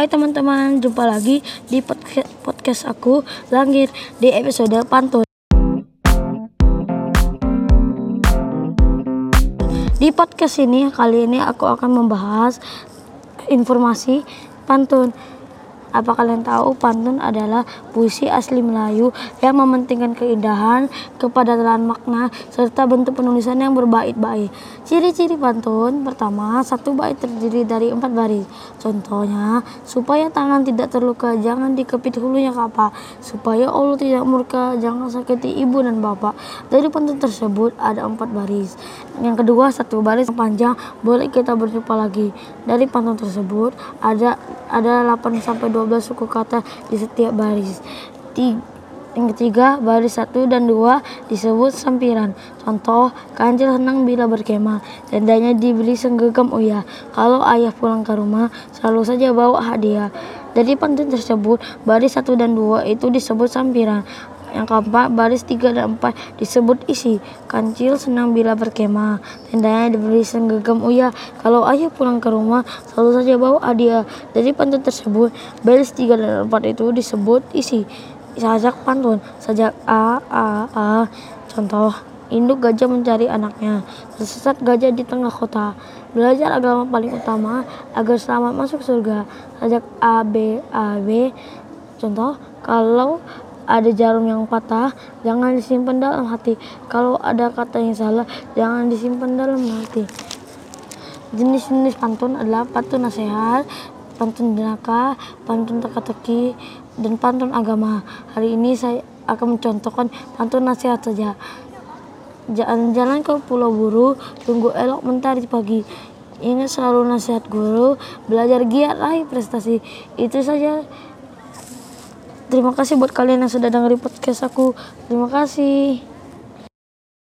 Hai teman-teman, jumpa lagi di podca- podcast aku Langit di episode pantun. Di podcast ini kali ini aku akan membahas informasi pantun. Apa kalian tahu pantun adalah puisi asli Melayu yang mementingkan keindahan, kepadatan makna, serta bentuk penulisan yang berbait-bait. Ciri-ciri pantun pertama, satu bait terdiri dari empat baris. Contohnya, supaya tangan tidak terluka, jangan dikepit hulunya kapak. Supaya Allah tidak murka, jangan sakiti ibu dan bapak. Dari pantun tersebut ada empat baris. Yang kedua, satu baris panjang, boleh kita berjumpa lagi. Dari pantun tersebut ada ada 8 sampai 12 suku kata di setiap baris. Tiga, yang ketiga, baris satu dan dua disebut sampiran. Contoh, kancil senang bila berkemah, tendanya dibeli senggegam uya. Kalau ayah pulang ke rumah, selalu saja bawa hadiah. Dari pantun tersebut, baris satu dan dua itu disebut sampiran. Yang keempat, baris tiga dan empat disebut isi. Kancil senang bila berkemah, tendanya dibeli senggegam uya. Kalau ayah pulang ke rumah, selalu saja bawa hadiah. Dari pantun tersebut, baris tiga dan empat itu disebut isi. Sajak pantun, sajak a a a. Contoh, induk gajah mencari anaknya. Tersesat gajah di tengah kota. Belajar agama paling utama agar selamat masuk surga. Sajak a b a b. Contoh, kalau ada jarum yang patah, jangan disimpan dalam hati. Kalau ada kata yang salah, jangan disimpan dalam hati. Jenis-jenis pantun adalah pantun nasihat, pantun jenaka, pantun teka-teki, dan pantun agama. Hari ini saya akan mencontohkan pantun nasihat saja. Jalan-jalan ke Pulau Buru, tunggu elok mentari pagi. Ingat selalu nasihat guru, belajar giat raih prestasi. Itu saja. Terima kasih buat kalian yang sudah dengerin podcast aku. Terima kasih.